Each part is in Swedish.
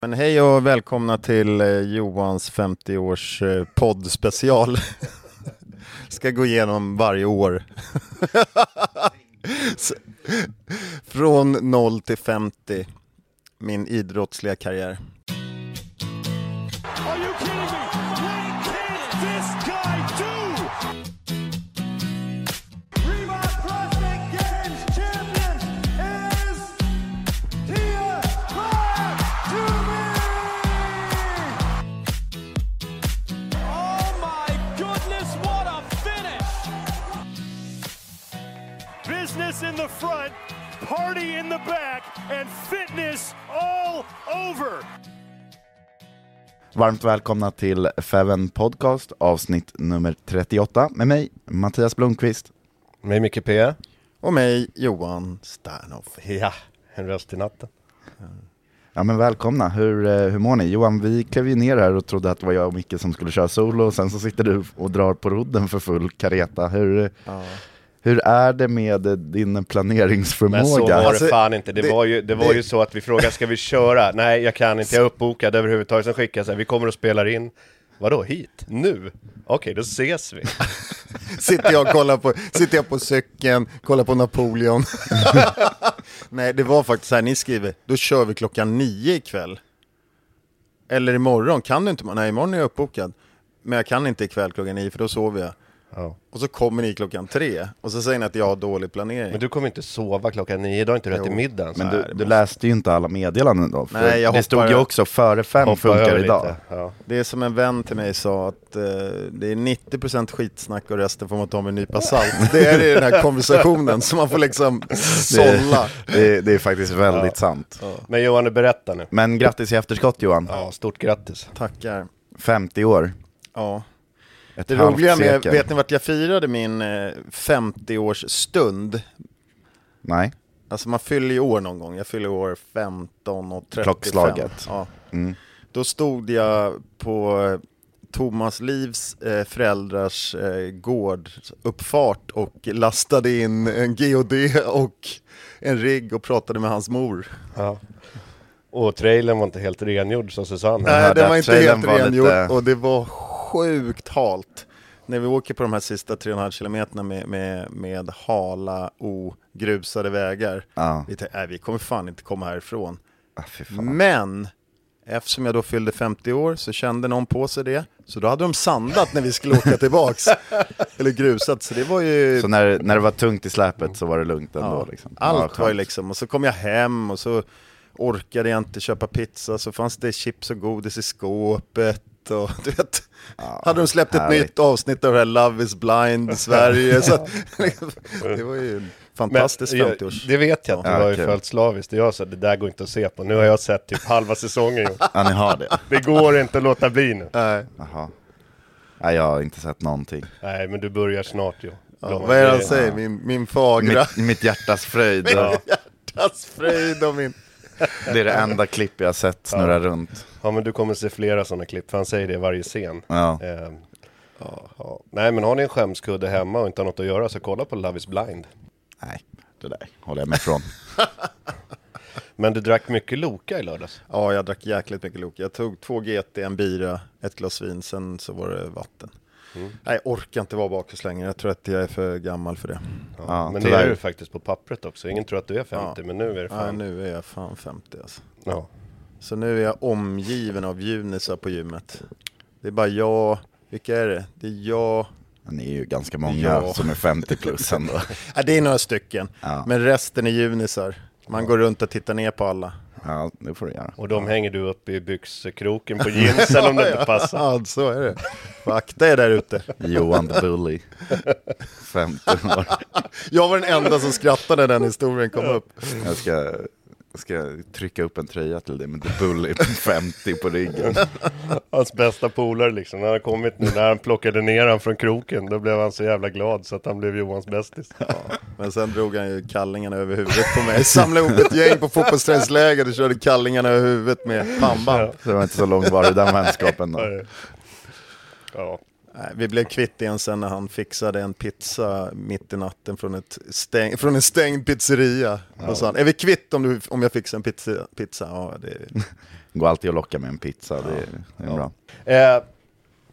Men hej och välkomna till eh, Johans 50-års eh, poddspecial. Ska gå igenom varje år. Från 0 till 50. Min idrottsliga karriär. Business in the front, party in the back, and fitness all over. Varmt välkomna till Feven Podcast avsnitt nummer 38 med mig Mattias Blomqvist. Mig Micke P. Och mig Johan Sternoff. Ja, en röst i natten. Ja men välkomna, hur, eh, hur mår ni? Johan, vi klev ju ner här och trodde att det var jag och Micke som skulle köra solo och sen så sitter du och drar på rodden för full kareta. Hur, hur är det med din planeringsförmåga? Men så var Alltså, det fan inte. Det, det- var, ju, det var det- ju så att vi frågade, ska vi köra? Nej, jag kan inte, jag är uppbokad överhuvudtaget. Sen skickade jag så här, vi kommer och spelar in. Vadå, hit? Nu? Okej, då ses vi. Sitter jag kollar på, sitter jag på cykeln, kollar på Napoleon. Nej, det var faktiskt så här, ni skriver, då kör vi klockan nio ikväll. Eller imorgon, kan du inte? Nej, imorgon är jag uppbokad. Men jag kan inte ikväll klockan nio, för då sover jag. Ja. Och så kommer ni klockan tre, och så säger ni att jag har dålig planering. Men du kommer inte sova klockan nio, då har inte du ätit middagen. Men du, du läste ju inte alla meddelanden då. Nej, jag det stod ju också före fem funkar idag. Ja. Det är som en vän till mig sa att eh, det är 90% skitsnack och resten får man ta med en nypa salt. Det är det i den här konversationen, så man får liksom sålla. Det, det är faktiskt väldigt sant. Men Johan, berätta nu. Men grattis i efterskott Johan, Ja, stort grattis. Tackar. 50 år. Ja. Ett Det roliga med, vet ni vart jag firade min eh, 50-årsstund? Nej, Alltså man fyller ju år någon gång, jag fyller år 15 och 35. Klockslaget. Ja. Mm. Då stod jag på eh, Thomas Livs eh, föräldrars eh, gård, uppfart och lastade in en GOD och en rigg och pratade med hans mor. Ja. Och trailern var inte helt rengjord som Susanne. Nej, den var inte helt rengjord lite- och det var sjukt halt. När vi åker på de här sista 3,5 kilometerna med, med, med hala, ogrusade vägar. Ja. Vi tänkte, nej, vi kommer fan inte komma härifrån. ah. Men eftersom jag då fyllde 50 år så kände någon på sig det. Så då hade de sandat när vi skulle åka tillbaks. Eller grusat, så det var ju... Så när, när det var tungt i släpet så var det lugnt ändå? Ja, liksom. Allt var ju liksom, och så kom jag hem och så orkade jag inte köpa pizza, så fanns det chips och godis i skåpet. Och, du vet, hade de släppt ett härligt. nytt avsnitt av det här Love is blind i Sverige. så det var ju en fantastisk Men, 50-års... Det vet jag att du Ja, har ju följt slaviskt. Jag sa det där går inte att se på. Nu har jag sett typ halva säsongen. Ja, ni har det? Det går inte att låta bli nu. Nej. Jaha. Nej, jag har inte sett någonting. Nej, men du börjar snart ju. Ja, vad är det han säger? Min, min fagra Mitt, mitt hjärtas fröjd. hjärtas fröjd och min... Det är det enda klipp jag har sett snurra runt. Ja men du kommer se flera sådana klipp, för han säger det i varje scen. Ja. Eh, ja. Nej men har ni en skämskudde hemma och inte har något att göra så kolla på Love is blind. Nej, det där håller jag mig ifrån. Men du drack mycket Loka i lördags. Ja, jag drack jäkligt mycket Loka. Jag tog två GT, en bira, ett glas vin, sen så var det vatten. Mm. Nej, jag orkar inte vara bakis längre. Jag tror att jag är för gammal för det. Ja, men det tyvärr. är du faktiskt på pappret också. Ingen tror att du är 50, men nu är det fan. nu är jag fan 50 alltså. Ja. Så nu är jag omgiven av junisar på gymmet. Det är bara jag, vilka är det? Det är jag, Ni är ju ganska många Ja. som är 50 plus ändå. ja, det är några stycken. Ja. Men resten är junisar. Man går runt och tittar ner på alla. Ja, det får du göra. Och de hänger du upp i byxkroken på jeansen om det inte passar. Ja, så är det. Akta er där ute. Johan the Bully. 15 år. Jag var den enda som skrattade när den historien kom upp. Jag ska, jag ska trycka upp en tröja till dig med The Bully 50 på ryggen. Hans bästa polare liksom. När han kommit nu, när han plockade ner han från kroken, då blev han så jävla glad så att han blev Johans bästis. Men sen drog han ju kallingarna över huvudet på mig. Samlade ihop ett gäng på fotbollsträningsläger och körde kallingarna över huvudet med pannband. Så det var inte så långt var den vänskapen då. Ja. Vi blev kvitt igen sen när han fixade en pizza mitt i natten från, ett stäng, från en stängd pizzeria. Då sa han, är vi kvitt om, du, om jag fixar en pizza? pizza? Ja, det, Går alltid att locka med en pizza, det, är- det är bra. Eh,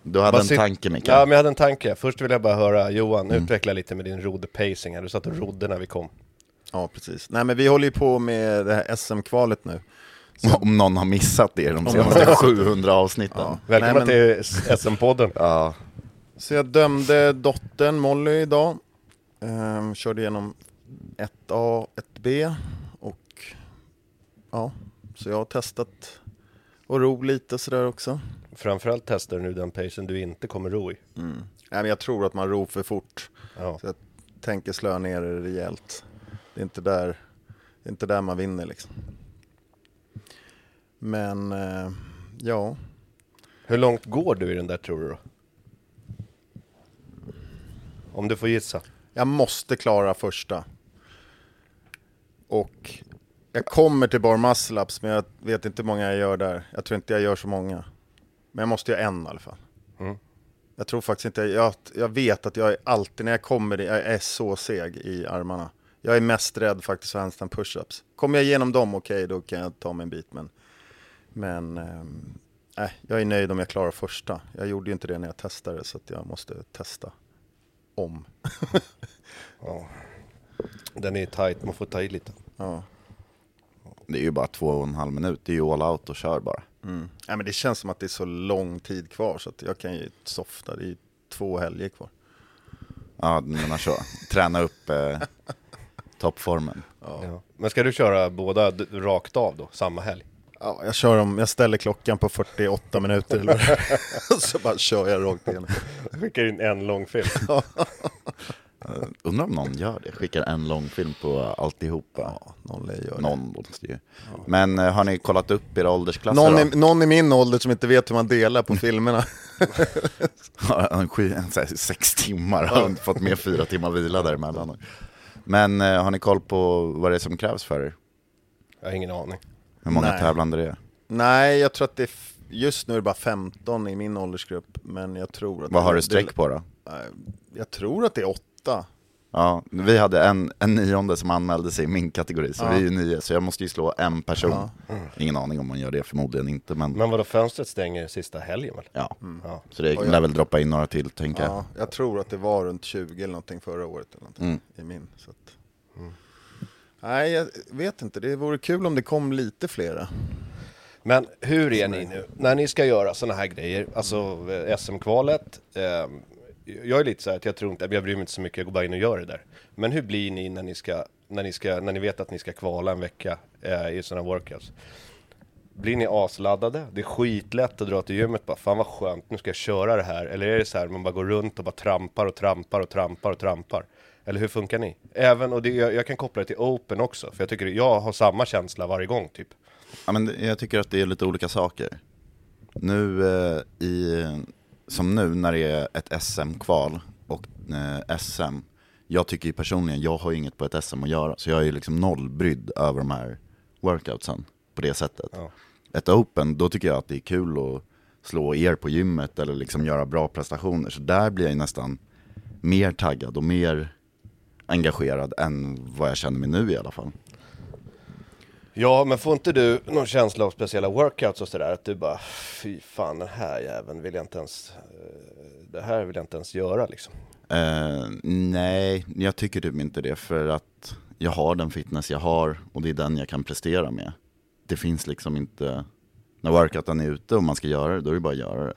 Du hade en tanke Mikael. Ja, men jag hade en tanke. Först vill jag bara höra Johan, Mm. utveckla lite med din rodd-pacing. Du satt och rodde när vi kom. ja, precis. Nej, men vi håller ju på med det här SM-kvalet nu. Om någon har missat det de senaste 700 avsnitten. Välkomna Nej, men- till SM-podden. Ja, Så jag dömde dottern Molly idag. Ehm, körde igenom 1A, 1B och ja, så jag har testat och ro lite sådär också. Framförallt testar du nu den pacen du inte kommer ro i. Nej, men jag tror att man ror för fort. Ja. Så jag tänker slöa ner det rejält. Det är inte där, det är inte där man vinner liksom. Men eh, ja, Hur långt går du i den där tror du då? Om du får gissa. jag måste klara första. Och jag kommer till bar muscle ups, men jag vet inte hur många jag gör där. Jag tror inte jag gör så många. Men jag måste göra en i alla fall. Mm. Jag tror faktiskt inte, jag, jag vet att jag är alltid, när jag kommer, jag är så seg i armarna. Jag är mest rädd faktiskt för handstand push-ups. Kommer jag igenom dem, okej, då kan jag ta mig en bit. Men, men nej, jag är nöjd om jag klarar första. Jag gjorde ju inte det när jag testade, så jag måste testa om. Den är tight, man får ta i lite. Ja. det är ju bara två och en halv minut. Det är ju all out och kör bara. Mm. Ja, men det känns som att det är så lång tid kvar så att jag kan ju softa. Det är två helger kvar. Ja, du menar så. Träna upp eh, toppformen. Ja. Men ska du köra båda rakt av då, samma helg? Ja, jag, kör om, jag ställer klockan på 48 minuter eller är. så bara kör jag rakt igenom. Skickar in en lång film. Undrar om någon gör det. Skickar en lång film på alltihopa. Ja, någon göra det. Någon måste ju. Men eh, har ni kollat upp era åldersklasser Någon, i, någon i min ålder som inte vet hur man delar på filmerna. en, sky- en, så här, sex timmar, har fått med fyra timmar vila däremellan. Men eh, har ni koll på vad det är som krävs för er? Jag har ingen aning. Hur många Nej. tävlande det är? Nej, jag tror att det är, just nu är det bara 15 i min åldersgrupp. Men jag tror att... Vad har du streck på då? Jag tror att det är åtta. Ja, vi hade en, en nionde som anmälde sig i min kategori, så vi är ju nio, så jag måste ju slå en person. Ingen aning om man gör det, förmodligen inte, men, Men vadå, fönstret stänger sista helgen väl? ja. Ja. Så det lär väl droppa in några till, tänker jag. Ja, jag tror att det var runt 20 eller någonting förra året eller någonting, Mm. i min. Så att... Nej, jag vet inte. Det vore kul om det kom lite flera. Men hur är ni nu när ni ska göra sådana här grejer? Alltså eh, SM-kvalet. Eh, jag är lite så här att jag tror inte, jag bryr mig inte så mycket, jag går bara in och gör det där. Men hur blir ni när ni ska, när ni ska, när ni vet att ni ska kvala en vecka eh, i sådana workouts? Blir ni asladdade? Det är skitlätt att dra till gymmet bara, fan vad skönt, nu ska jag köra det här. Eller är det så här, man bara går runt och bara trampar och trampar och trampar och trampar? Eller hur funkar ni? Även, och det, jag, jag kan koppla det till open också, för jag tycker jag har samma känsla varje gång typ. Ja, men jag tycker att det är lite olika saker. Nu eh, i, som nu när det är ett SM-kval och eh, SM, jag tycker ju personligen, jag har ju inget på ett SM att göra, så jag är ju liksom nollbrydd över de här workoutsen på det sättet. Ja. Ett open, då tycker jag att det är kul att slå er på gymmet eller liksom göra bra prestationer. Så där blir jag nästan mer taggad och mer engagerad än vad jag känner mig nu i alla fall. Ja, men får inte du någon känsla av speciella workouts och sådär? Att du bara, fy fan den här jäveln vill jag inte ens, eh, det här vill jag inte ens göra liksom. Eh, nej, jag tycker typ inte det för att jag har den fitness jag har och det är den jag kan prestera med. Det finns liksom inte, när workouten är ute och man ska göra det, då är det bara att göra det.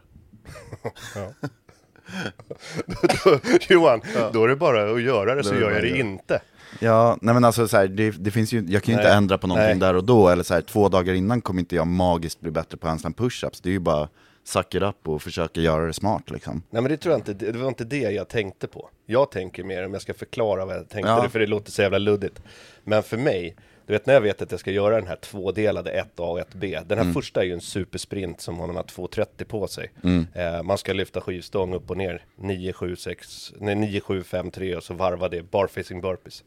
Johan, då är det bara att göra det så det gör jag det göra. inte. Ja, nej men alltså så här, det, det finns ju, jag kan ju inte Nej, ändra på någonting nej. där och då, eller så här, två dagar innan kommer inte jag magiskt bli bättre på handstand push-ups. Det är ju bara suck it up och försöka göra det smart liksom. Nej men det tror jag inte, det var inte det jag tänkte på. Jag tänker mer, om jag ska förklara vad jag tänkte, Ja. det, för det låter så jävla luddigt. Men för mig, du vet när jag vet att jag ska göra den här tvådelade 1A och 1B. Den här Mm. första är ju en supersprint som har de här 2.30 på sig. Mm. Eh, man ska lyfta skivstång upp och ner 9, 7, 6, nej 9, 7, 5, 3 och så varva det, barfacing burpees.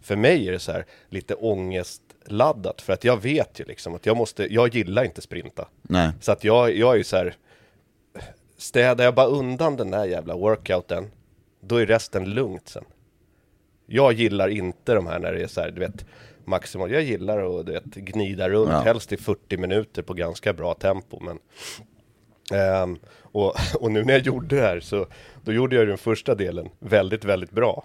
För mig är det så här lite ångestladdat för att jag vet ju liksom att jag måste, jag gillar inte sprinta. Nej. Så att jag, jag är ju så här, städar jag bara undan den där jävla workouten, då är resten lugnt sen. Jag gillar inte de här när det är så här, du vet, maximal. Jag gillar att vet, gnida runt, Ja. helst i 40 minuter på ganska bra tempo. Men, Ehm, och, och nu när jag gjorde det här så, då gjorde jag den första delen väldigt, väldigt bra.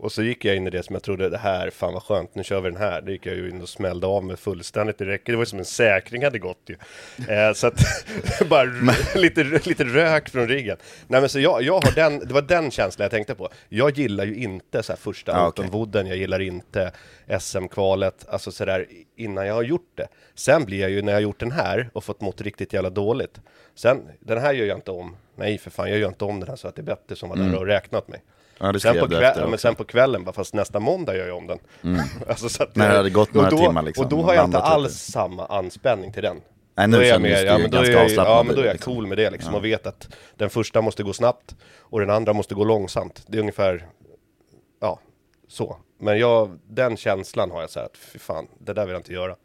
Och så gick jag in i det som jag trodde, det här, fan vad skönt, nu kör vi den här. Då gick jag ju in och smällde av mig fullständigt, det räcker, det var ju som en säkring hade gått ju. Eh, så att, bara lite, lite rök från ryggen. Nej men så jag, jag har den, det var den känslan jag tänkte på. Jag gillar ju inte så här första Ja, open okej. wooden, jag gillar inte SM-kvalet, alltså sådär innan jag har gjort det. Sen blir jag ju, när jag har gjort den här och fått mått riktigt jävla dåligt. Sen, den här gör jag inte om. Nej för fan, jag gör inte om den här så att det är bättre som var där och räknat mig. Mm. Ja, sen, på kväll, ja, men också. sen på kvällen, bara, fast nästa måndag gör jag om den. alltså, så att, När det hade gått några då, timmar, liksom, Och då har jag inte alls samma anspänning till den. Nej, nu då är jag mer, ja, men då är jag, ja, men då är jag liksom. cool med det liksom, och vet att den första måste gå snabbt och den andra måste gå långsamt. Det är ungefär, ja, så. Men jag, den känslan har jag så här att, fy fan, det där vill jag inte göra.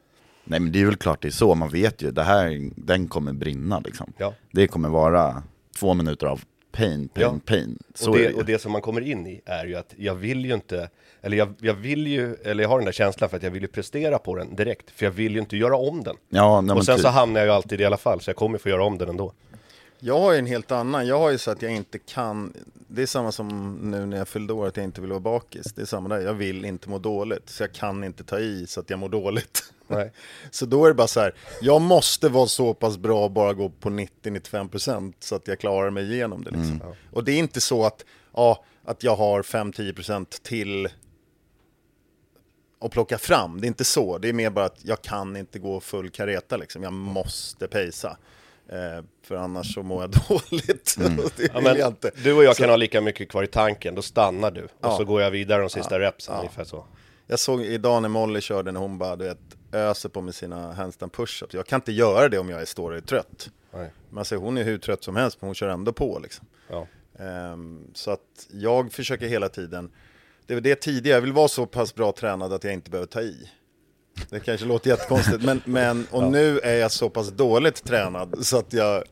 Nej men det är väl klart det är så, man vet ju, det här, den kommer brinna liksom. Ja. Det kommer vara två minuter av pain, pain, Ja. pain. Så och, det, det och det som man kommer in i är ju att jag vill ju inte, eller jag, jag vill ju, eller jag har den där känslan för att jag vill ju prestera på den direkt, för jag vill ju inte göra om den. Ja, nej, och sen typ. så hamnar jag ju alltid i alla fall, så jag kommer få göra om den ändå. Jag har ju en helt annan, jag har ju så att jag inte kan, det är samma som nu när jag fyllde år att jag inte vill vara bakis. Det är samma där, jag vill inte må dåligt, så jag kan inte ta i så att jag mår dåligt. Nej. Så då är det bara så här, jag måste vara så pass bra och bara gå på 90-95% så att jag klarar mig igenom det liksom. Och det är inte så att, ja, att jag har 5-10% till att plocka fram. Det är inte så. Det är mer bara att jag kan inte gå full kareta liksom. Jag måste pejsa. Eh, för annars så mår jag dåligt. Och det Ja, vill jag inte. du och jag Så- kan ha lika mycket kvar i tanken, då stannar du. Och Ja. så går jag vidare de sista repsen, ungefär så. Jag såg idag när Molly körde när hon bara du vet, öser på med sina handstand push-ups. Jag kan inte göra det om jag är står och är trött. Nej. Men alltså, hon är hur trött som helst men hon kör ändå på liksom. Ja. Ehm, så att jag försöker hela tiden, det var det tidigare, jag vill vara så pass bra tränad att jag inte behöver ta i. Det kanske låter jättekonstigt, men, men och nu är jag så pass dåligt tränad så att jag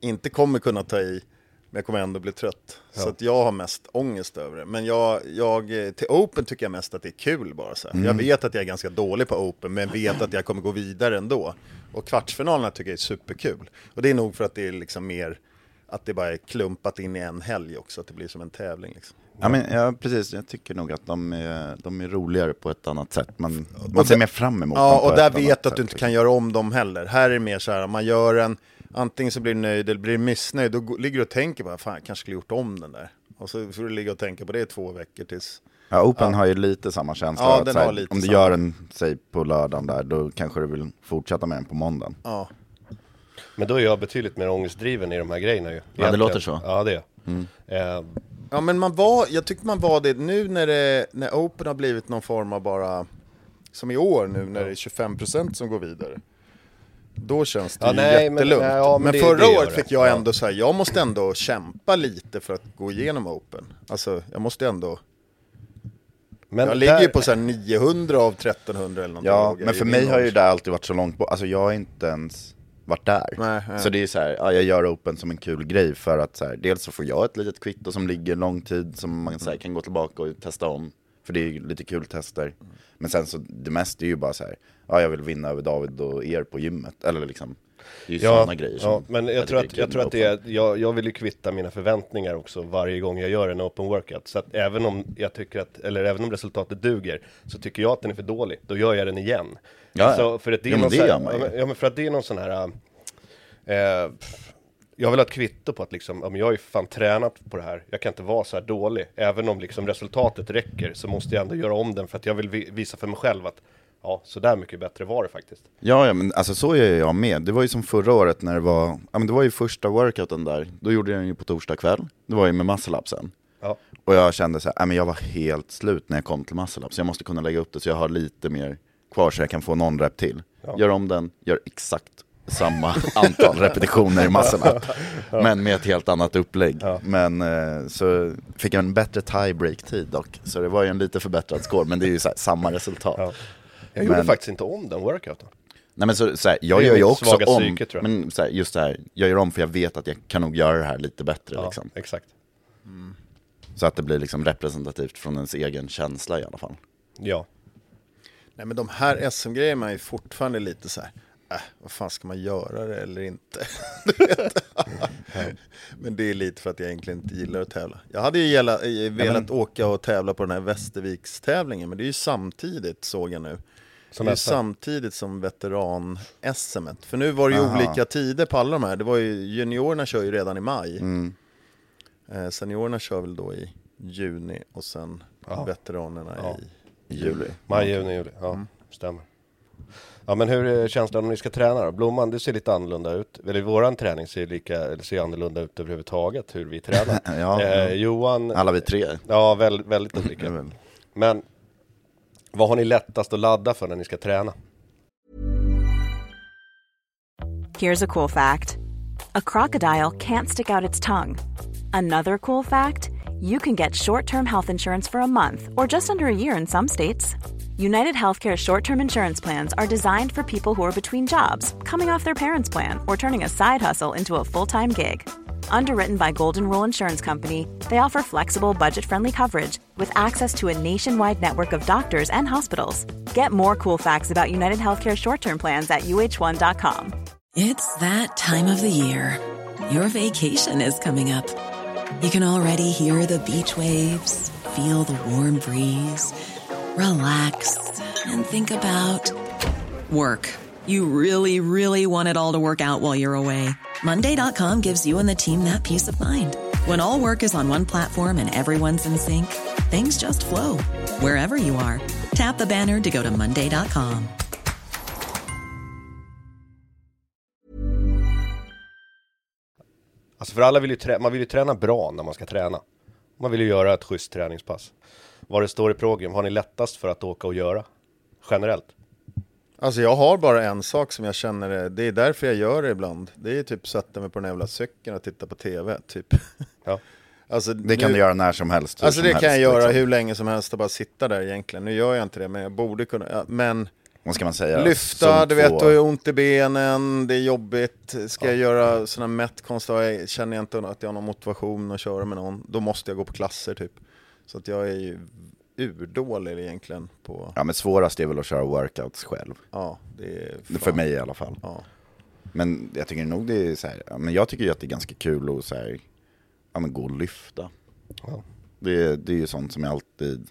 inte kommer kunna ta i, men jag kommer ändå bli trött. Så att jag har mest ångest över det. Men jag, jag, till Open tycker jag mest att det är kul bara. Så här. Jag vet att jag är ganska dålig på Open, men vet att jag kommer gå vidare ändå. Och kvartsfinalerna tycker jag är superkul. Och det är nog för att det är liksom mer, att det bara är klumpat in i en helg också, att det blir som en tävling. Liksom. Ja, men, ja precis, jag tycker nog att de är, de är roligare på ett annat sätt. Man, man ser mer fram emot dem Ja, och där vet du att du inte liksom. kan göra om dem heller. Här är det mer så här, man gör en, antingen så blir du nöjd eller blir du missnöjd, då ligger du och tänker bara, fan jag kanske skulle gjort om den där. Och så får du ligga och tänka på det i två veckor tills... Ja, Open har ju lite samma känsla. Ja, att här, om du samma. gör en, säg på lördagen där, då kanske du vill fortsätta med den på måndagen. Ja, Men då är jag betydligt mer ångestdriven i de här grejerna ju. Egentligen. låter så. Ja, det är jag. eh, ja men man var, jag tycker man var det, nu när, det, när Open har blivit någon form av bara, som i år nu när det är 25% som går vidare. Då känns det Ja, ju nej, men- jättelugnt. nej, ja, men men det- förra det året fick jag Ja. ändå så här, jag måste ändå kämpa lite för att gå igenom Open. Alltså, jag måste ändå Men Jag ligger ju på så här 900 av 1300 eller någonting. Ja, men för mig har ju det alltid varit så långt bort, alltså jag har inte ens varit där. Nej, nej. Så det är så här, ja, jag gör Open som en kul grej för att så här, dels så får jag ett litet kvitto som ligger lång tid som man så här, kan gå tillbaka och testa om. För det är lite kul tester. Men sen så, det mesta är ju bara så här, ja jag vill vinna över David och er på gymmet. Eller liksom, det är ju Ja, sådana grejer som ja, men jag tror, att, jag tror att det är, jag, jag vill ju kvitta mina förväntningar också varje gång jag gör en open workout. Så att även om jag tycker att, eller även om resultatet duger, så tycker jag att den är för dålig, då gör jag den igen. Ja, Alltså, för att det är Ja, men det gör man ju. ja, men- för att det är någon sån här, eh, pff, jag vill ha ett kvitto på att liksom, men jag har ju fan tränat på det här, jag kan inte vara så här dålig. Även om liksom resultatet räcker så måste jag ändå göra om den för att jag vill vi- visa för mig själv att ja, så där mycket bättre var det faktiskt. Ja, ja, men alltså så är jag med. Det var ju som förra året när det var, ja men det var ju första workouten där. Då gjorde jag den ju på torsdag kväll. Det var ju med muscle sen. Ja. Och jag kände så här, ja, men jag var helt slut när jag kom till muscle. Så jag måste kunna lägga upp det så jag har lite mer kvar så jag kan få någon rep till. Gör om den, gör exakt samma antal repetitioner i muscle up. Men med ett helt annat upplägg. Men eh, så fick jag en bättre tie-break-tid dock. Så det var ju en lite förbättrad score, men det är ju så här, samma resultat. Ja. Jag gjorde Men- faktiskt inte om den workouten. Nej men så, så här, jag gör ju också om, psyke, tror jag. men så här, just det här, jag gör om för jag vet att jag kan nog göra det här lite bättre Ja, liksom. exakt. Så att det blir liksom representativt från ens egen känsla i alla fall. Ja. Nej men de här SM-grejerna är fortfarande lite så här, äh, vad fan ska man göra det eller inte? Men det är lite för att jag egentligen inte gillar att tävla. Jag hade ju gilla, velat åka och tävla på den här Västerviks-tävlingen, men det är ju samtidigt såg jag nu. Som det är SM. samtidigt som veteran-SM. För nu var det ju Aha. olika tider på alla de här. Det var ju, juniorerna kör ju redan i maj. Mm. Eh, seniorerna kör väl då i juni och sen veteranerna Ja. i Juli. Maj, juni, juli. Ja, Mm. stämmer. Ja men hur är känslan om ni ska träna då? Blomman, det ser lite annorlunda ut. Eller våran träning ser lika, eller ser annorlunda ut överhuvudtaget, hur vi tränar. Ja, eh, ja. Johan, Alla vi tre. ja väldigt, väldigt olika. väl- Men vad har ni lättast att ladda för när ni ska träna? Here's a cool fact a crocodile can't stick out its tongue. Another cool fact you can get short term health insurance for a month or just under a year in some states. United Healthcare short term insurance plans are designed for people who are between jobs, coming off their parents' plan, or turning a side hustle into a full time gig. Underwritten by Golden Rule Insurance Company, they offer flexible, budget friendly coverage with access to a nationwide network of doctors and hospitals. Get more cool facts about United Healthcare short term plans at uh1.com. It's that time of the year. Your vacation is coming up. You can already hear the beach waves, feel the warm breeze, relax, and think about work. You really, really want it all to work out while you're away. Monday.com gives you and the team that peace of mind. When all work is on one platform and everyone's in sync, things just flow wherever you are. Tap the banner to go to Monday.com. Alltså för alla vill ju trä- man vill ju träna bra när man ska träna. Man vill ju göra ett schysst träningspass. Vad det står i program, har ni lättast för att åka och göra? Generellt? Alltså jag har bara en sak som jag känner, det- det är därför jag gör det ibland. Det är typ sätta mig på den jävla cykeln och titta på TV, typ. Ja. Alltså, Det kan nu- du göra när som helst. Alltså som det kan helst, jag göra liksom. hur länge som helst och bara sitta där egentligen. Nu gör jag inte det, men jag borde kunna. Ja, Men Vad ska man säga? lyfta, du vet, du har ont i benen, det är jobbigt. Ska jag göra sådana är- känner jag inte att jag har någon motivation att köra med någon. Då måste jag gå på klasser typ. Så att jag är ju urdålig egentligen på, Ja men svårast är väl att köra workouts själv. ja, det är För fan- mig i alla fall. Ja. Men jag tycker nog det är så här, men jag tycker ju att det är ganska kul att så här, ja, men gå och lyfta. Ja. Det, det är ju sånt som jag alltid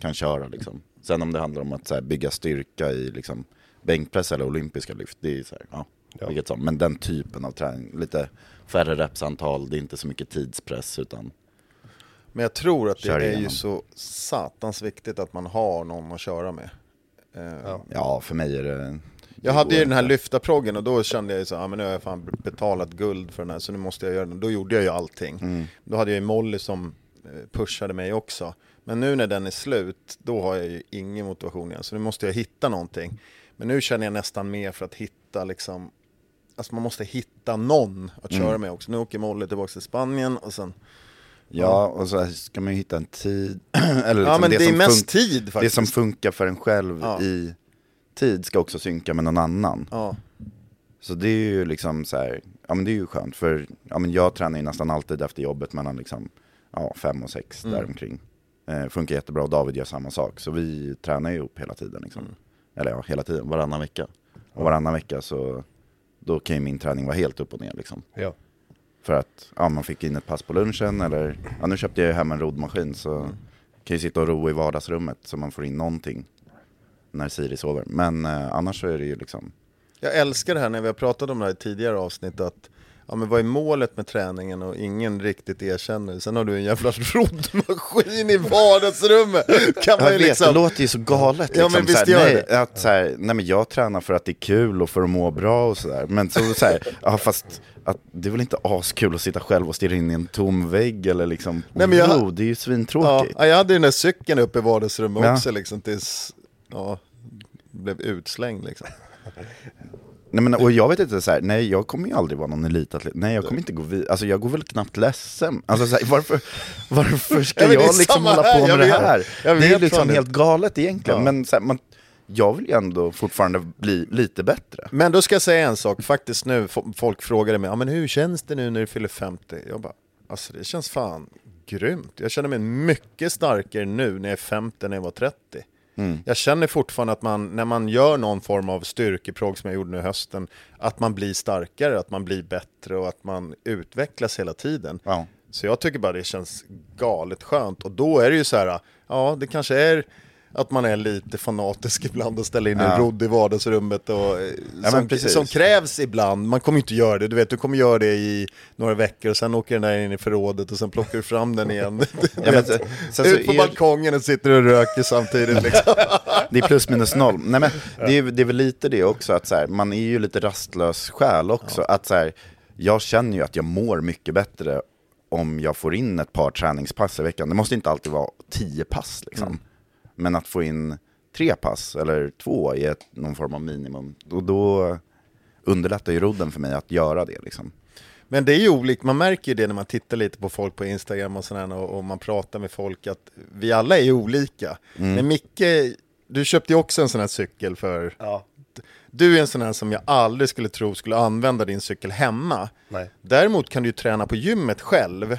kan köra liksom. Sen om det handlar om att så här, bygga styrka i liksom, bänkpress eller olympiska lyft, det är så här, ja, Ja. vilket som. Men den typen av träning, lite färre repsantal, det är inte så mycket tidspress utan Men jag tror att det Kör är ju så satans viktigt att man har någon att köra med. Eh, Ja. ja, för mig är det... det Jag hade ju den här lyftarproggen och då kände jag ju så ja men nu har jag fan betalat guld för den här så nu måste jag göra den. Då gjorde jag ju allting. Mm. Då hade jag ju Molly som eh, pushade mig också. Men nu när den är slut, då har jag ju ingen motivation igen. Så nu måste jag hitta någonting. Men nu känner jag nästan mer för att hitta liksom, alltså man måste hitta någon att köra Mm. med också. Nu åker Molly tillbaka till Spanien och sen Ja, och så ska man ju hitta en tid. Eller liksom Ja, men det är som mest tid Det faktiskt. som funkar för en själv Ja. i tid ska också synka med någon annan. Ja. Så det är ju liksom så här, ja men det är ju skönt för ja, men jag tränar ju nästan alltid efter jobbet mellan liksom, ja, fem och sex Mm. däromkring. Eh, funkar jättebra och David gör samma sak. Så vi tränar ju ihop hela tiden liksom. Mm. Eller ja, hela tiden, varannan vecka. Och varannan vecka så, då kan ju min träning vara helt upp och ner liksom. Ja. För att ja, man fick in ett pass på lunchen eller, ja nu köpte jag ju hem en roddmaskin så kan ju sitta och ro i vardagsrummet så man får in någonting när Siri sover. Men eh, annars så är det ju liksom, Jag älskar det här när vi har pratat om det här i tidigare avsnitt att Ja men vad är målet med träningen och ingen riktigt erkänner Sen har du en jävla roddmaskin i vardagsrummet! Kan man Jag ju vet, liksom... det låter ju så galet Ja, liksom. men visst så gör det. nej, att, så här, nej men jag tränar för att det är kul och för att må bra och sådär. Men så, så här, ja fast att, det är väl inte askul att sitta själv och stirra in i en tom vägg eller liksom Nej, men jag- ro, det är ju Ja, svintråkigt. jag hade ju den där cykeln uppe i vardagsrummet Ja. också liksom tills, ja, blev utslängd liksom. Nej, men, och jag vet inte, så här, nej jag kommer ju aldrig vara någon elitatlet, nej jag kommer inte gå vidare, alltså jag går väl knappt ledsen. Alltså så här, varför, varför ska Ja, det jag liksom hålla på jag med det vet. här? Jag Det är liksom det. helt galet egentligen, Ja. men så här, man, jag vill ju ändå fortfarande bli lite bättre. Men då ska jag säga en sak, faktiskt nu, fo- folk frågade mig, ja men hur känns det nu när du fyller 50? Jag bara, alltså det känns fan grymt. Jag känner mig mycket starkare nu när jag är 50 än när jag var 30. Jag känner fortfarande att man, när man gör någon form av styrkeprogg som jag gjorde nu i hösten, att man blir starkare, att man blir bättre och att man utvecklas hela tiden. Ja. Så jag tycker bara det känns galet skönt. Och då är det ju så här, ja det kanske är att man är lite fanatisk ibland och ställer in en Ja. rodd i vardagsrummet och, eh, men som, som krävs ibland. Man kommer ju inte göra det, du vet du kommer göra det i några veckor och sen åker den där in i förrådet och sen plockar du fram den igen. Du men sen- Ut på är- balkongen och sitter och röker samtidigt liksom. Det är plus minus noll. Nej, men det, är, det är väl lite det också, att så här, man är ju lite rastlös själ också. Att så här, jag känner ju att jag mår mycket bättre om jag får in ett par träningspass i veckan. Det måste inte alltid vara tio pass liksom. Men att få in tre pass eller två i ett, någon form av minimum, och då underlättar ju rodden för mig att göra det liksom. Men det är ju olikt, man märker ju det när man tittar lite på folk på Instagram och sådär och, och man pratar med folk att vi alla är olika. Men Micke, du köpte ju också en sån här cykel för... Ja. Du är en sån här som jag aldrig skulle tro skulle använda din cykel hemma. Nej. Däremot kan du ju träna på gymmet själv.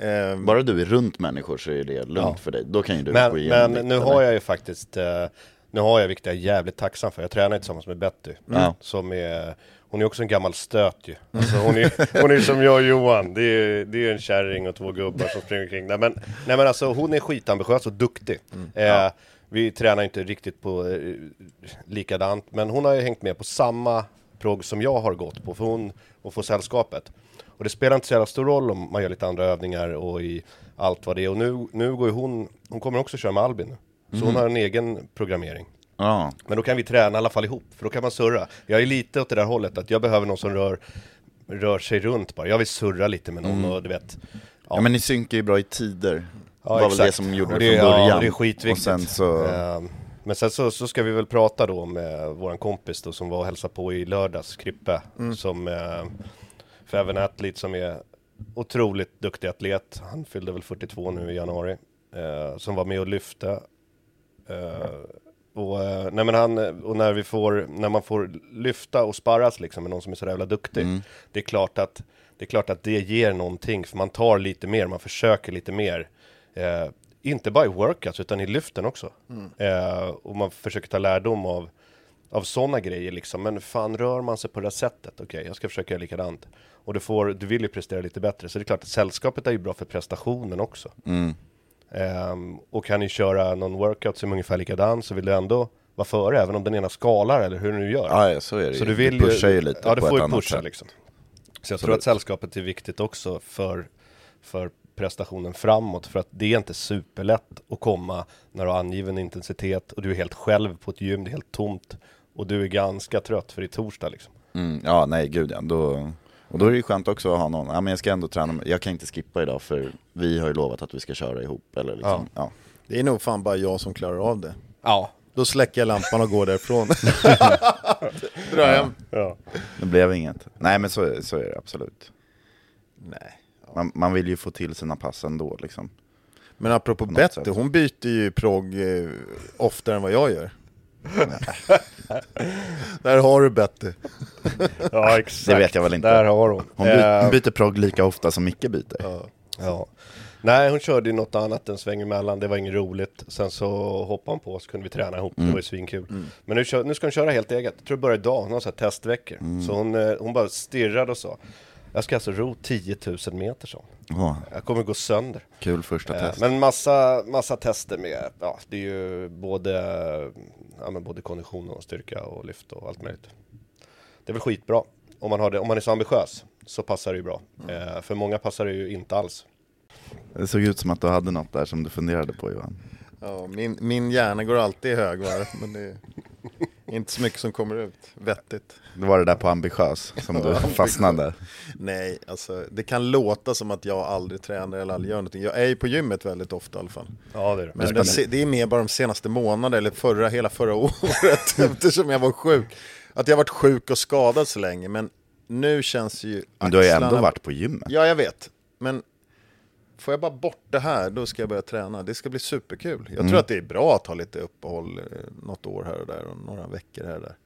Ehm, Bara du är runt människor så är det lugnt Ja. för dig. Då kan ju du Men, gå igenom men nu eller? har jag ju faktiskt, eh, nu har jag vilket jag är jävligt tacksam för. Jag tränar tillsammans med Betty. Ja. Som är, hon är också en gammal stöt ju. Alltså hon, är, hon är som jag och Johan. Det är, det är en kärring och två gubbar som springer omkring. Nej men, nej men alltså hon är skitambitiös och duktig. Eh, vi tränar inte riktigt på eh, likadant, men hon har ju hängt med på samma progg som jag har gått på, för hon, och få sällskapet. Och det spelar inte så jävla stor roll om man gör lite andra övningar och i allt vad det är. Och nu, nu går ju hon, hon kommer också köra med Albin. Så hon har en egen programmering. Ja. Men då kan vi träna i alla fall ihop, för då kan man surra. Jag är lite åt det där hållet, att jag behöver någon som rör, rör sig runt bara. Jag vill surra lite med någon och du vet. Ja. men ni synkar ju bra i tider. Ja, var väl exakt. det som gjorde Och det, från början. Ja, det är skitviktigt. Och sen så... Ehm, Men sen så, så ska vi väl prata då med våran kompis då som var och hälsade på i lördags, Krippe. Som, eh, för även atlet som är otroligt duktig atlet. Han fyllde väl 42 nu i januari. Eh, som var med och lyfte. Eh, och, eh, nej men han, och när vi får, när man får lyfta och sparras liksom med någon som är så jävla duktig. Det är klart att det är klart att det ger någonting, för man tar lite mer, man försöker lite mer. Eh, inte bara i workouts, utan i lyften också. Eh, och man försöker ta lärdom av, av sådana grejer liksom. Men fan, rör man sig på det här sättet? Okej, jag ska försöka göra likadant. Och du, får, du vill ju prestera lite bättre, så det är klart att sällskapet är ju bra för prestationen också. Ehm, och kan ni köra någon workout som är ungefär likadan så vill du ändå vara före, även om den ena skalar eller hur du nu gör. Ja, ja, så är det Så ju. du vill Det pushar ju lite Ja, du på ett annat pusha sätt. liksom. Så jag tror att sällskapet är viktigt också för, för prestationen framåt. För att det är inte superlätt att komma när du har angiven intensitet och du är helt själv på ett gym, det är helt tomt. Och du är ganska trött för är torsdag liksom. Mm, ja, nej gud ja. Då, och då är det ju skönt också att ha någon, ja men jag ska ändå träna, jag kan inte skippa idag för vi har ju lovat att vi ska köra ihop. Eller liksom, ja. det är nog fan bara jag som klarar av det. Ja. Då släcker jag lampan och går därifrån. Drar hem. ja. Det blev inget. Nej men så, så är det absolut. Nej, Man, man vill ju få till sina pass ändå liksom. Men apropå Betty, hon byter ju progg eh, oftare än vad jag gör. Där har du Betty. Ja, exakt. Det vet jag väl inte. Där har hon. Hon by, Eh, byter progg lika ofta som Micke byter. Ja. Nej, hon körde ju något annat en sväng emellan. Det var inget roligt. Sen så hoppade hon på så kunde vi träna ihop. Det var ju svinkul. Men nu, kör, nu ska hon köra helt eget. Jag tror det börjar idag. Hon har så här testveckor. Så hon, eh, hon bara stirrade och sa. Jag ska alltså ro 10 000 meter, så. Åh, Jag kommer gå sönder. kul första Eh, test. Men massa, massa tester med, ja det är ju både, ja, men både kondition och styrka och lyft och allt möjligt. Det är väl skitbra. Om man, har det, om man är så ambitiös så passar det ju bra. Eh, för många passar det ju inte alls. Det såg ut som att du hade något där som du funderade på Johan. Ja, min, min hjärna går alltid i högvarv, men det inte så mycket som kommer ut vettigt. Det var det där på ambitiös som du fastnade. Nej, alltså det kan låta som att jag aldrig tränar eller aldrig gör någonting. Jag är ju på gymmet väldigt ofta i alla fall. Ja det är det. Men det, det är mer bara de senaste månaderna, eller förra, hela förra året, eftersom jag var sjuk. Att jag varit sjuk och skadad så länge, men nu känns ju Men du har ju ändå axlarna- varit på gymmet. Ja, jag vet. Men får jag bara bort det här, då ska jag börja träna. Det ska bli superkul. Jag Mm. tror att det är bra att ha lite uppehåll eh, något år här och där och några veckor här och där.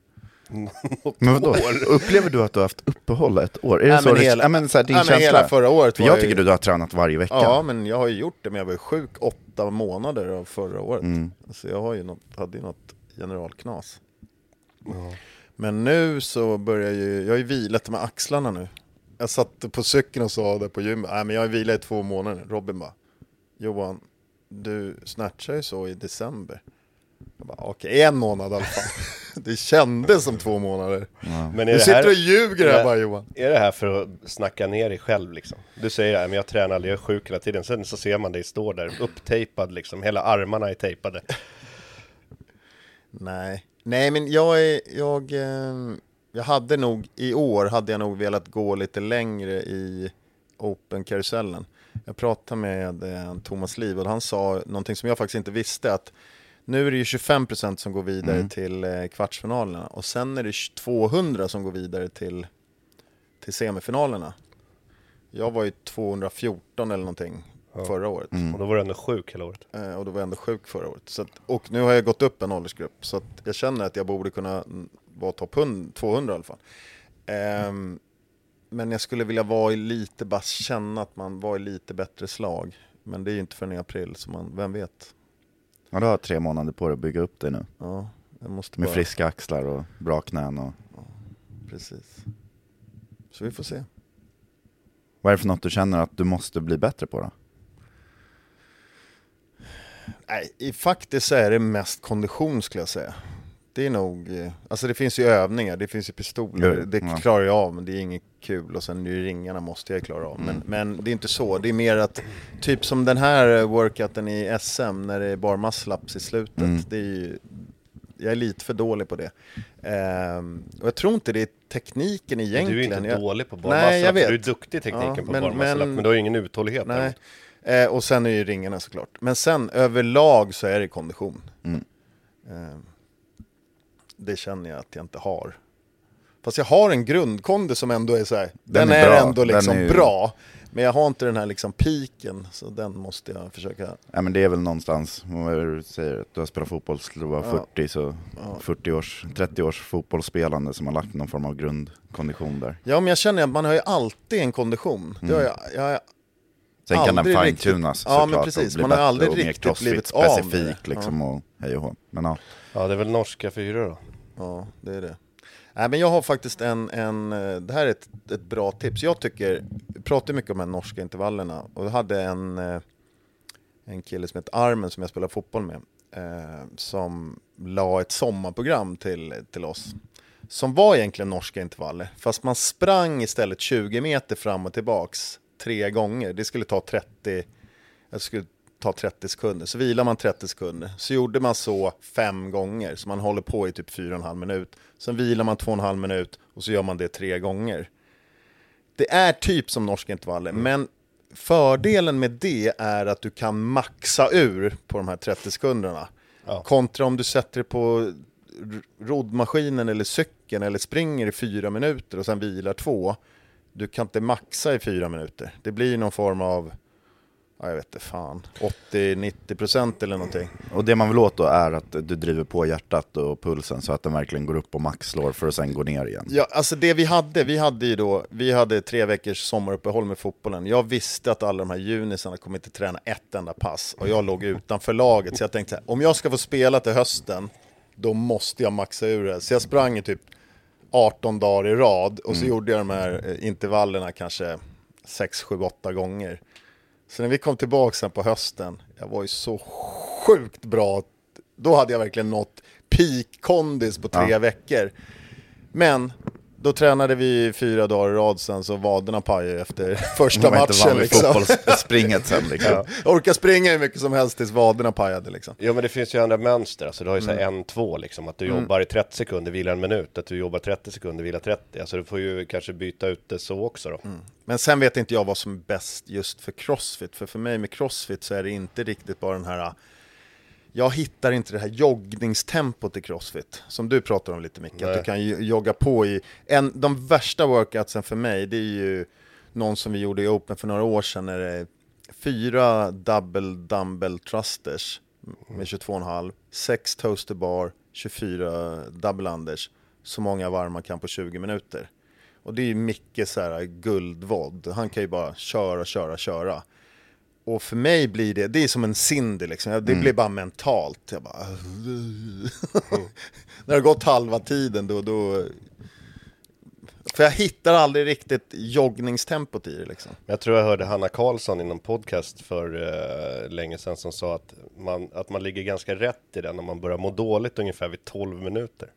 Men vadå? Upplever du att du har haft uppehåll ett år? Är det Nej, så, men det- hela- ja, men så här, din nej, men känsla? hela förra året För jag ju- tycker du har tränat varje vecka. Ja, men jag har ju gjort det, men jag var ju sjuk åtta månader av förra året. Mm. Så jag har ju något, hade ju något generalknas. Men nu så börjar ju, jag har ju vilat med axlarna nu. Jag satt på cykeln och sa det på gymmet, nej men jag har vilat i två månader. Robin bara, Johan, du snatchade ju så i december. Jag bara, okej, en månad i alla fall. det kändes som två månader. Men är Du det sitter här, och ljuger är här det- bara Johan. Är det här för att snacka ner dig själv liksom? Du säger att jag tränar aldrig, jag är sjuk hela tiden. Sen så ser man dig stå där upptejpad liksom, hela armarna är tejpade. Nej, nej men jag är, jag, eh, jag hade nog, i år hade jag nog velat gå lite längre i Open-karusellen. Jag pratade med eh, Thomas Liv och han sa någonting som jag faktiskt inte visste att nu är det ju 25% som går vidare till eh, kvartsfinalerna och sen är det 200 som går vidare till, till semifinalerna. Jag var ju 214 eller någonting förra året. Och då var du ändå sjuk hela året. Eh, och då var jag ändå sjuk förra året. Så att, och nu har jag gått upp en åldersgrupp, så att jag känner att jag borde kunna mm, vara topp 100 200 i alla fall. Ehm, men jag skulle vilja vara i lite, bara känna att man var i lite bättre slag. Men det är ju inte förrän i april, så man, vem vet? Ja, du har tre månader på dig att bygga upp dig nu. Ja, jag måste Med bara, friska axlar och bra knän. Och... Precis. Så vi får se. Vad är det för något du känner att du måste bli bättre på då? Nej, i faktiskt så är det mest kondition skulle jag säga. Det är nog, alltså det finns ju övningar, det finns ju pistoler, det klarar jag av men det är inget kul och sen nu ringarna måste jag klara av. Mm. Men, men det är inte så, det är mer att, typ som den här workouten i SM när det är bara muscle-ups i slutet, Mm. det är ju, jag är lite för dålig på det. Ehm, och jag tror inte det är tekniken egentligen. Du är ju inte jag, dålig på Nej, barmassa, jag vet. du är duktig i tekniken Ja, på men- barmassa, men, men- du har ju ingen uthållighet. Nej. Eh, och sen är ju ringarna såklart. Men sen överlag så är det kondition. Mm. Eh, det känner jag att jag inte har. Fast jag har en grundkonde som ändå är så här. Den, är är, bra. ändå Den liksom är ju- bra. Men jag har inte den här liksom piken, så den måste jag försöka. Ja, men det är väl någonstans, vad det du säger, att du har spelat fotboll till du var 40, så 40 års, 30 års fotbollsspelande som har lagt någon form av grundkondition där. Ja, men jag känner att man har ju alltid en kondition. Det har jag, jag har Sen kan den fine-tunas riktigt- Ja, men såklart precis. Man har aldrig riktigt blivit av med det. specifik liksom och hej och hå. Men ja, Ja, det är väl norska fyra då. Ja, det är det. Nej, men jag har faktiskt en, en eh, det här är ett, ett bra tips. Jag tycker, vi pratar mycket om de här norska intervallerna och jag hade en, eh, en kille som heter Armen som jag spelar fotboll med eh, som la ett sommarprogram till, till oss. Som var egentligen norska intervaller, fast man sprang istället 20 meter fram och tillbaks tre gånger. Det skulle ta 30, jag skulle ta 30 sekunder. Så vilar man 30 sekunder. Så gjorde man så fem gånger, så man håller på i typ 4,5 minut. Sen vilar man 2,5 minut och så gör man det tre gånger. Det är typ som norska intervaller, men fördelen med det är att du kan maxa ur på de här 30 sekunderna. Ja. Kontra om du sätter det på roddmaskinen eller cykeln eller springer i fyra minuter och sen vilar två. du kan inte maxa i fyra minuter. Det blir någon form av, ja, jag vet inte fan, 80-90% eller någonting. Och det man vill åt då är att du driver på hjärtat och pulsen så att den verkligen går upp och maxslår för att sen gå ner igen. Ja, alltså det vi hade, vi hade ju då, vi hade tre veckors sommaruppehåll med fotbollen. Jag visste att alla de här junisarna kommer inte träna ett enda pass och jag låg utanför laget. Så jag tänkte här, om jag ska få spela till hösten, då måste jag maxa ur det. Så jag sprang i typ 18 dagar i rad och så gjorde jag de här eh, intervallerna kanske 6, 7, 8 gånger. Så när vi kom tillbaka sen på hösten, jag var ju så sjukt bra. Då hade jag verkligen nått peak kondis på tre veckor. Men då tränade vi fyra dagar i rad sen så vaderna pajade efter första inte matchen. vid Liksom. fotbollsspringet sen liksom. Jag orkar springa hur mycket som helst tills vaderna pajade liksom. Ja men det finns ju andra mönster, alltså du har ju såhär en, två liksom, att du jobbar i 30 sekunder, vilar en minut, att du jobbar 30 sekunder, vilar 30, alltså du får ju kanske byta ut det så också då. Men sen vet inte jag vad som är bäst just för crossfit. För för mig med crossfit så är det inte riktigt bara den här... Jag hittar inte det här joggningstempot i crossfit. Som du pratar om lite Micke. Att du kan jogga på i... En, de värsta workoutsen för mig det är ju någon som vi gjorde i Open för några år sedan. När det är fyra double dumbbell thrusters med 22,5. Sex toaster bar, 24 double unders. Så många varv man kan på 20 minuter. Och det är ju mycket så här guldvodd. Han kan ju bara köra, köra, köra. Och för mig blir det, det är som en Cindy liksom. Det blir bara mentalt. Jag bara... När det har gått halva tiden då, då... För jag hittar aldrig riktigt joggningstempot i det liksom. Jag tror jag hörde Hanna Karlsson i någon podcast för eh, länge sedan som sa att man, att man ligger ganska rätt i den när man börjar må dåligt ungefär vid 12 minuter.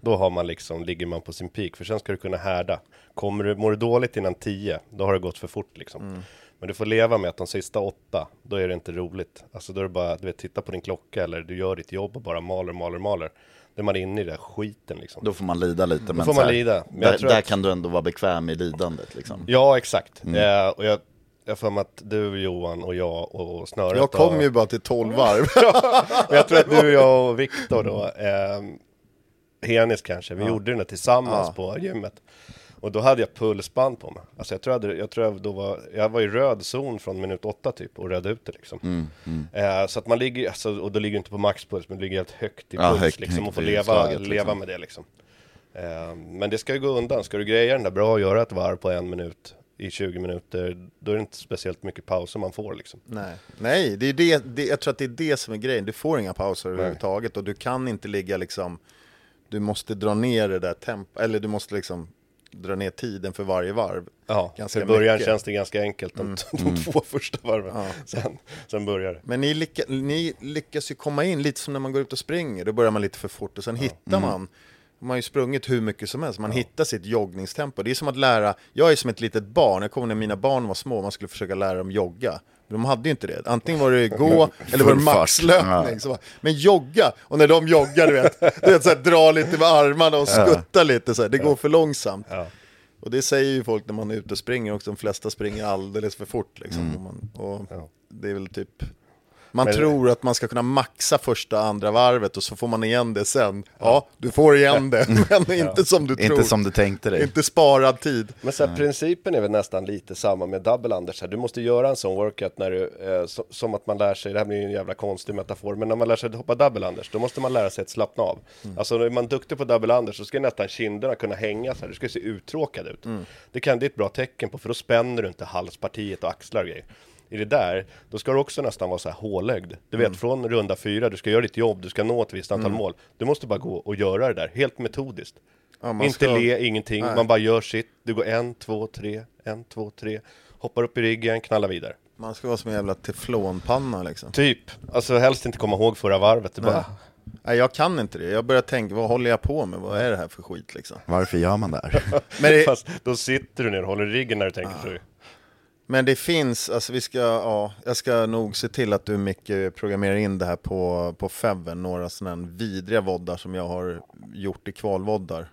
Då har man liksom, ligger man på sin peak, för sen ska du kunna härda. Kommer du, mår du dåligt innan 10, då har det gått för fort liksom. Men du får leva med att de sista åtta, då är det inte roligt. Alltså då är det bara, du vet, titta på din klocka eller du gör ditt jobb och bara maler, maler, maler. Då är man inne i den skiten liksom. Då får man lida lite. men får man här, lida. Men Där, där att- kan du ändå vara bekväm i lidandet liksom. Ja, exakt. Eh, och jag, jag för mig att du Johan och jag och Snöret Jag kom har- ju bara till 12 varv. Men jag tror att du, jag och Viktor då, eh, Henis kanske, vi gjorde den tillsammans på gymmet. Och då hade jag pulsband på mig. Alltså jag tror jag, hade, jag, tror jag, då var, jag var i röd zon från minut åtta typ och röd ut det liksom. Eh, så att man ligger, alltså, och då ligger du inte på maxpuls, men du ligger helt högt i Ja, puls högt- liksom och högt får i leva, slaget, leva liksom. med det liksom. Eh, men det ska ju gå undan, ska du greja den där bra och göra ett varv på en minut i 20 minuter, då är det inte speciellt mycket pauser man får liksom. Nej, Nej det är det, det, jag tror att det är det som är grejen. Du får inga pauser överhuvudtaget och du kan inte ligga liksom... Du måste dra ner det där tempo, eller du måste liksom dra ner tiden för varje varv. Ja, Ganska för i början mycket. känns det ganska enkelt de, de två första varven. Sen, sen börjar det. Men ni, lycka, ni lyckas ju komma in lite som när man går ut och springer. Då börjar man lite för fort och sen hittar man. Man har ju sprungit hur mycket som helst. Man hittar sitt joggningstempo. Det är som att lära. Jag är som ett litet barn. Jag kommer när mina barn var små. Man skulle försöka lära dem jogga. De hade ju inte det. Antingen var det gå eller var det maxlöpning. Ja. Men jogga! Och när de joggar, du vet, du vet så här, dra lite med armarna och skutta lite. Så här. Det går för långsamt. Och det säger ju folk när man är ute och springer också, de flesta springer alldeles för fort liksom. Och man, och. Det är väl typ, man Men- tror att man ska kunna maxa första andra varvet och så får man igen det sen. Ja, du får igen det, men inte som du tror. Inte som du tänkte dig. Inte sparad tid. Men så här, principen är väl nästan lite samma med double Anders. Du måste göra en sån workout när du, eh, so, som att man lär sig, det här blir ju en jävla konstig metafor, men när man lär sig att hoppa double Anders, då måste man lära sig att slappna av. Alltså är man duktig på double Anders så ska nästan kinderna kunna hänga så här, du ska se uttråkad ut. Det, kan, det är ett bra tecken på, för då spänner du inte halspartiet och axlar och grejer. I det där, då ska du också nästan vara så här hålögd. Du vet, från runda fyra, du ska göra ditt jobb, du ska nå ett visst antal mål. Du måste bara gå och göra det där, helt metodiskt. Ja, man Inte ska- le, ingenting, man bara gör sitt. Du går en, två, tre, en, två, tre. Hoppar upp i ryggen, knallar vidare. Man ska vara som en jävla teflonpanna liksom. Typ, alltså helst inte komma ihåg förra varvet. Du bara, Nej, jag kan inte det. Jag börjar tänka, vad håller jag på med? Vad är det här för skit liksom? Varför gör man det här? Men det, Fast då sitter du ner och håller ryggen när du tänker så. Men det finns, alltså vi ska, ja, jag ska nog se till att du mycket programmerar in det här på, på Feven, några sådana här vidriga voddar som jag har gjort i kvalvoddar.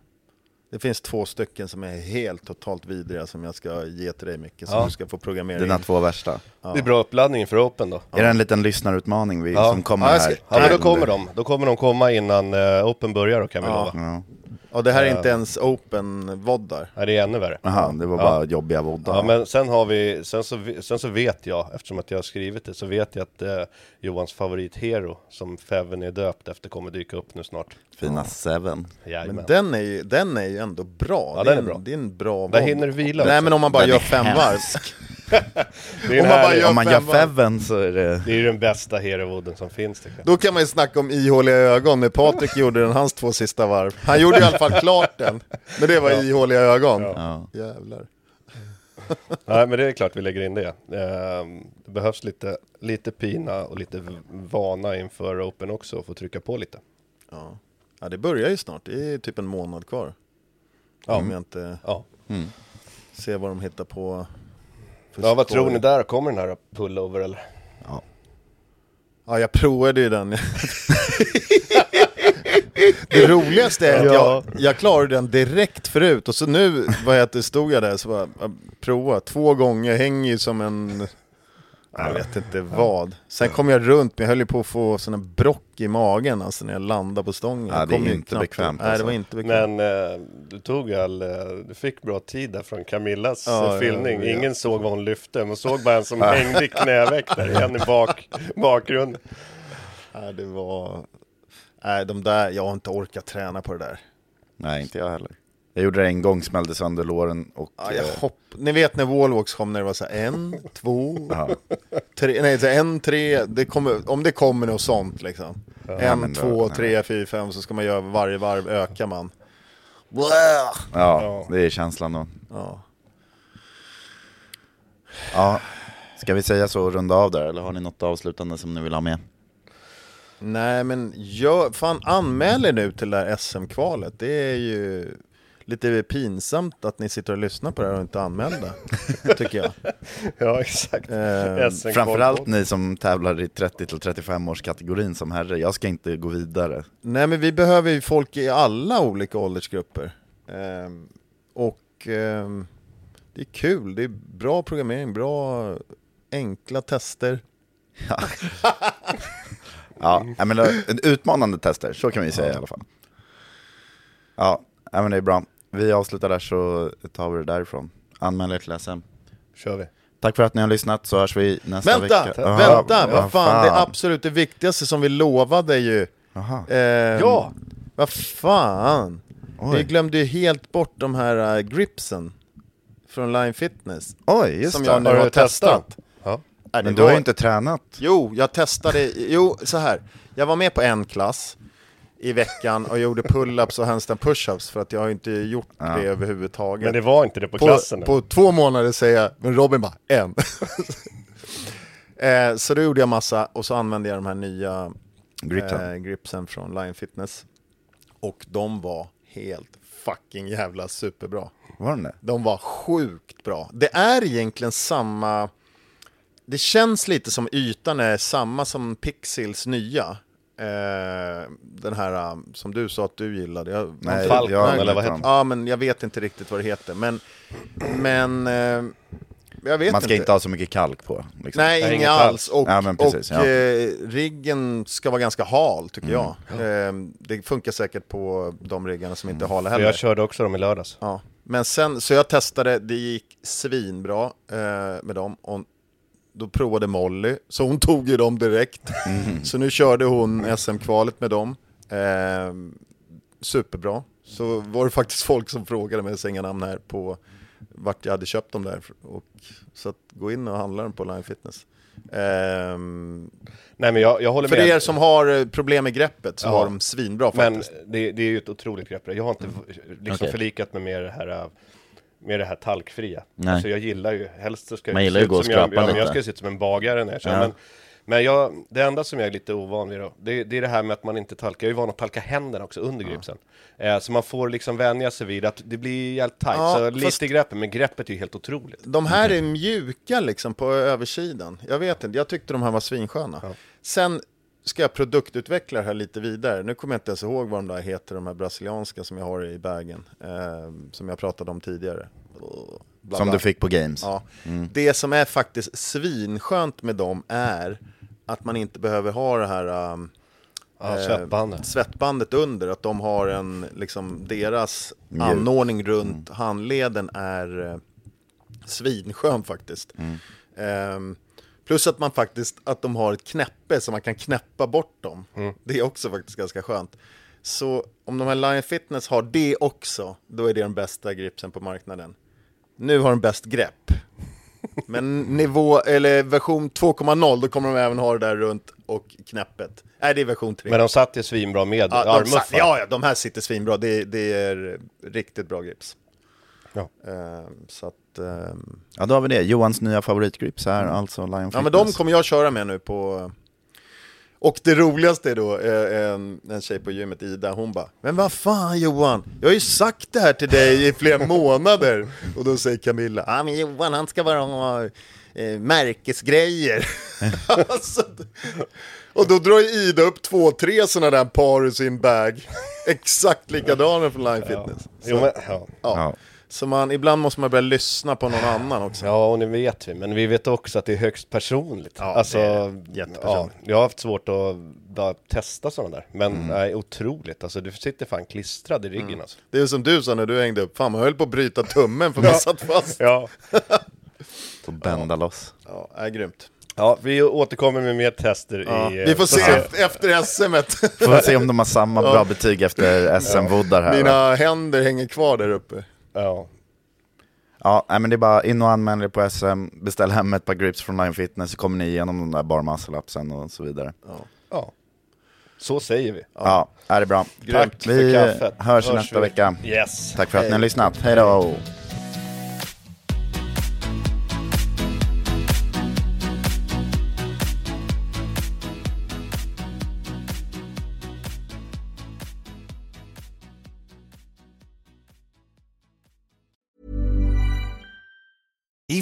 Det finns två stycken som är helt totalt vidriga som jag ska ge till dig mycket, som Ja. du ska få programmera Dina in. två värsta. Det är bra uppladdning inför Open då. Är det en liten lyssnarutmaning vi, Ja. som kommer Ja, här? Ja men då kommer de, då kommer de komma innan eh, Open börjar då kan vi Ja. lova. Ja. Det här är inte ens open voddar. Nej, det är ännu värre. Jaha, det var Ja. bara jobbiga voddar. Ja, men sen har vi, sen så, sen så vet jag, eftersom att jag har skrivit det, så vet jag att eh, Johans favorithero, som Feven är döpt efter, kommer dyka upp nu snart. Fina Seven. Jajamän. Men den är, ju, den är ju ändå bra. Ja, det, är den är en, bra. det är en bra Där vodd. hinner du vila Nej också. men om man bara Den gör är fem varv. Det är, om man bara gör Om man fem gör varv. Feven så är det... det är ju den bästa herovodden som finns tycker jag. Då kan man ju snacka om ihåliga ögon när Patrik gjorde den hans två sista varv. Han gjorde i alla fall klart den. Men det var ihåliga ögon. Ja. Jävlar. Nej men det är klart vi lägger in det. Ehm, Det behövs lite, lite pina och lite vana inför Open också, få trycka på lite. Ja. ja, det börjar ju snart. Det är typ en månad kvar. Ja. Om jag inte Ja. ser vad de hittar på. för Ja, vad tror ni där? Kommer den här pullover eller? Ja, jag provade ju den. det roligaste är att jag, jag klarade den direkt förut och så nu vad heter, stod jag där så bara, jag prova två gånger, hänger ju som en, jag vet inte vad. Sen kom jag runt, men jag höll ju på att få såna brock i magen alltså när jag landade på stången. Ja, Jag det är inte knappt- bekvämt, Nej, det alltså. var inte bekvämt. Men eh, du tog all, eh, du fick bra tid där från Camillas Ja, eh, ja, filmning. ja. Ingen såg vad hon lyfte, man såg bara en som hängde i knäveck där igen i bak, bakgrunden. Nej, det var, nej de där, jag har inte orkat träna på det där. Nej, inte jag heller. Jag gjorde det en gång, smällde sönder låren och... Ja, jag eh, hopp... Ni vet när wallwalks kom när det var så här en, två, ja. tre, nej så en, tre, det kommer, om det kommer något sånt liksom. en, men då- två, nej. tre, fyra, fem så ska man göra varje varv ökar man. Blä! ja, det är känslan då. Ja. Ja, ska vi säga så och runda av där, eller har ni något avslutande som ni vill ha med? Nej men gör, fan anmäl er nu till det här SM-kvalet. Det är ju lite pinsamt att ni sitter och lyssnar på det här och inte anmälda. tycker jag. Ja, exakt. Eh, Framförallt ni som tävlar i 30-35 års kategorin som herre, jag ska inte gå vidare. Nej men vi behöver ju folk i alla olika åldersgrupper. Ehm, och ehm, det är kul, det är bra programmering, bra enkla tester. Ja, jag menar, en utmanande tester, så kan vi säga i alla fall. Ja, ja, men det är bra. Vi avslutar där så tar vi det därifrån. Anmäl er till SM. Kör vi. Tack för att ni har lyssnat så hörs vi nästa Vänta, vecka. Vänta, ja, vad fan, det absolut det viktigaste som vi lovade ju. Ehm, Ja! Vad fan. Oj. Vi glömde ju helt bort de här uh, gripsen från Line Fitness. Oj, just som det. jag nu Har har, testat? testat. Ja. Nej, Men du har ju inte tränat. Jo, jag testade, jo så här. Jag var med på en klass i veckan och gjorde pull-ups och handstand push-ups för att jag har inte gjort det överhuvudtaget. Men det var inte det på, på, klassen? på två månader säger jag, men Robin bara en. eh, så då gjorde jag massa och så använde jag de här nya Gripsen. eh, gripsen från Line Fitness. Och de var helt fucking jävla superbra. Var den det? De var sjukt bra. Det är egentligen samma... Det känns lite som ytan är samma som Pixils nya. Eh, den här um, som du sa att du gillade. Jag, Nej, Falcon, jag eller inte vad heter Ja, men jag vet inte riktigt vad det heter. Men, men eh, jag vet Man ska inte ha så mycket kalk på. Liksom. Nej, inget alls. Och, Ja, precis, och ja. eh, riggen ska vara ganska hal, tycker jag. Eh, det funkar säkert på de riggarna som inte är hala För heller. jag körde också dem i lördags. Ja. Men sen, så jag testade, det gick svinbra eh, med dem. Och då provade Molly, så hon tog ju dem direkt. Så nu körde hon SM-kvalet med dem. Eh, superbra. Så var det faktiskt folk som frågade mig, sänga namn här, på vart jag hade köpt dem där. Och, så att gå in och handla dem på Line Fitness. Ehm, Nej men jag, jag håller för med. er som har eh, problem med greppet så Ja. var de svinbra Men faktiskt. det, det är ju ett otroligt grepp. Jag har inte liksom Okej. förlikat mig med det här äh, med det här talkfria. Nej. Alltså jag gillar ju, helst så ska Man jag gillar ju gå och som jag, ja, jag ska se ut som en bagare när jag kör. Ja. Men, men jag, det enda som jag är lite ovan vid då, det, det är det här med att man inte talkar. Jag är van att talka händerna också under gripsen. Eh, så man får liksom vänja sig vid att det blir jävligt tajt. Ja, så fast- lite greppet, men greppet är ju helt otroligt. De här är mjuka liksom på översidan. Jag vet inte, jag tyckte de här var svinsköna. Sen ska jag produktutveckla det här lite vidare. Nu kommer jag inte ens ihåg vad de där heter, de här brasilianska som jag har i bagen. Eh, som jag pratade om tidigare. Bla, Som du fick på games. Ja. Det som är faktiskt svinskönt med dem är att man inte behöver ha det här um, Ja, eh, svettbandet. svettbandet under, att de har en, liksom deras anordning runt handleden är eh, svinskön faktiskt. Ehm, plus att man faktiskt, att de har ett knäppe så man kan knäppa bort dem. Det är också faktiskt ganska skönt. Så om de här Lion Fitness har det också, då är det den bästa gripsen på marknaden. Nu har de bäst grepp. Men nivå, eller version 2.0, då kommer de även ha det där runt och knäppet. Nej, det är version 3. Men de satt ju svinbra med Ja, de, armmuffar. ja, ja, de här sitter svinbra. Det, det är riktigt bra grips. Ja. Ehm, så att, ehm, Ja, då har vi det. Johans nya favoritgrips är alltså Lion ja, Fitness. men de kommer jag köra med nu på... Och det roligaste är då eh, en, en tjej på gymmet, Ida, hon bara Men vad fan Johan, jag har ju sagt det här till dig i flera månader Och då säger Camilla, ja ah, men Johan han ska bara ha eh, märkesgrejer alltså, Och då drar Ida upp två, tre sådana där par ur sin bag Exakt likadana från Line Fitness Jo, men, ja. Ja. Ja. Så man, ibland måste man börja lyssna på någon annan också. ja, och nu vet vi. Men vi vet också att det är högst personligt. Ja, alltså, det är det. Jättepersonligt. Ja, jag har haft svårt att bara testa sådana där. Men Mm. nej, otroligt. Alltså, du sitter fan klistrad i ryggen alltså. Det är som du sa när du hängde upp, fan man höll på att bryta tummen för man satt fast. Ja. Och bända loss. Ja, är grymt. ja, vi återkommer med mer tester Ja. i... eh, Vi får se så- efter, SM-et. Får se om de har samma bra betyg efter SM-voddar här. va? Mina händer hänger kvar där uppe. Ja. Ja, nej, men det är bara in och anmäl er på SM, beställ hem ett par grips från Lion Fitness så kommer ni igenom de där bar muscle upsen och så vidare. ja. Så säger vi. Ja, är det bra. Tack för Vi kaffet. hörs nästa vi. vecka. Yes. Tack för att ni har lyssnat. Hej då!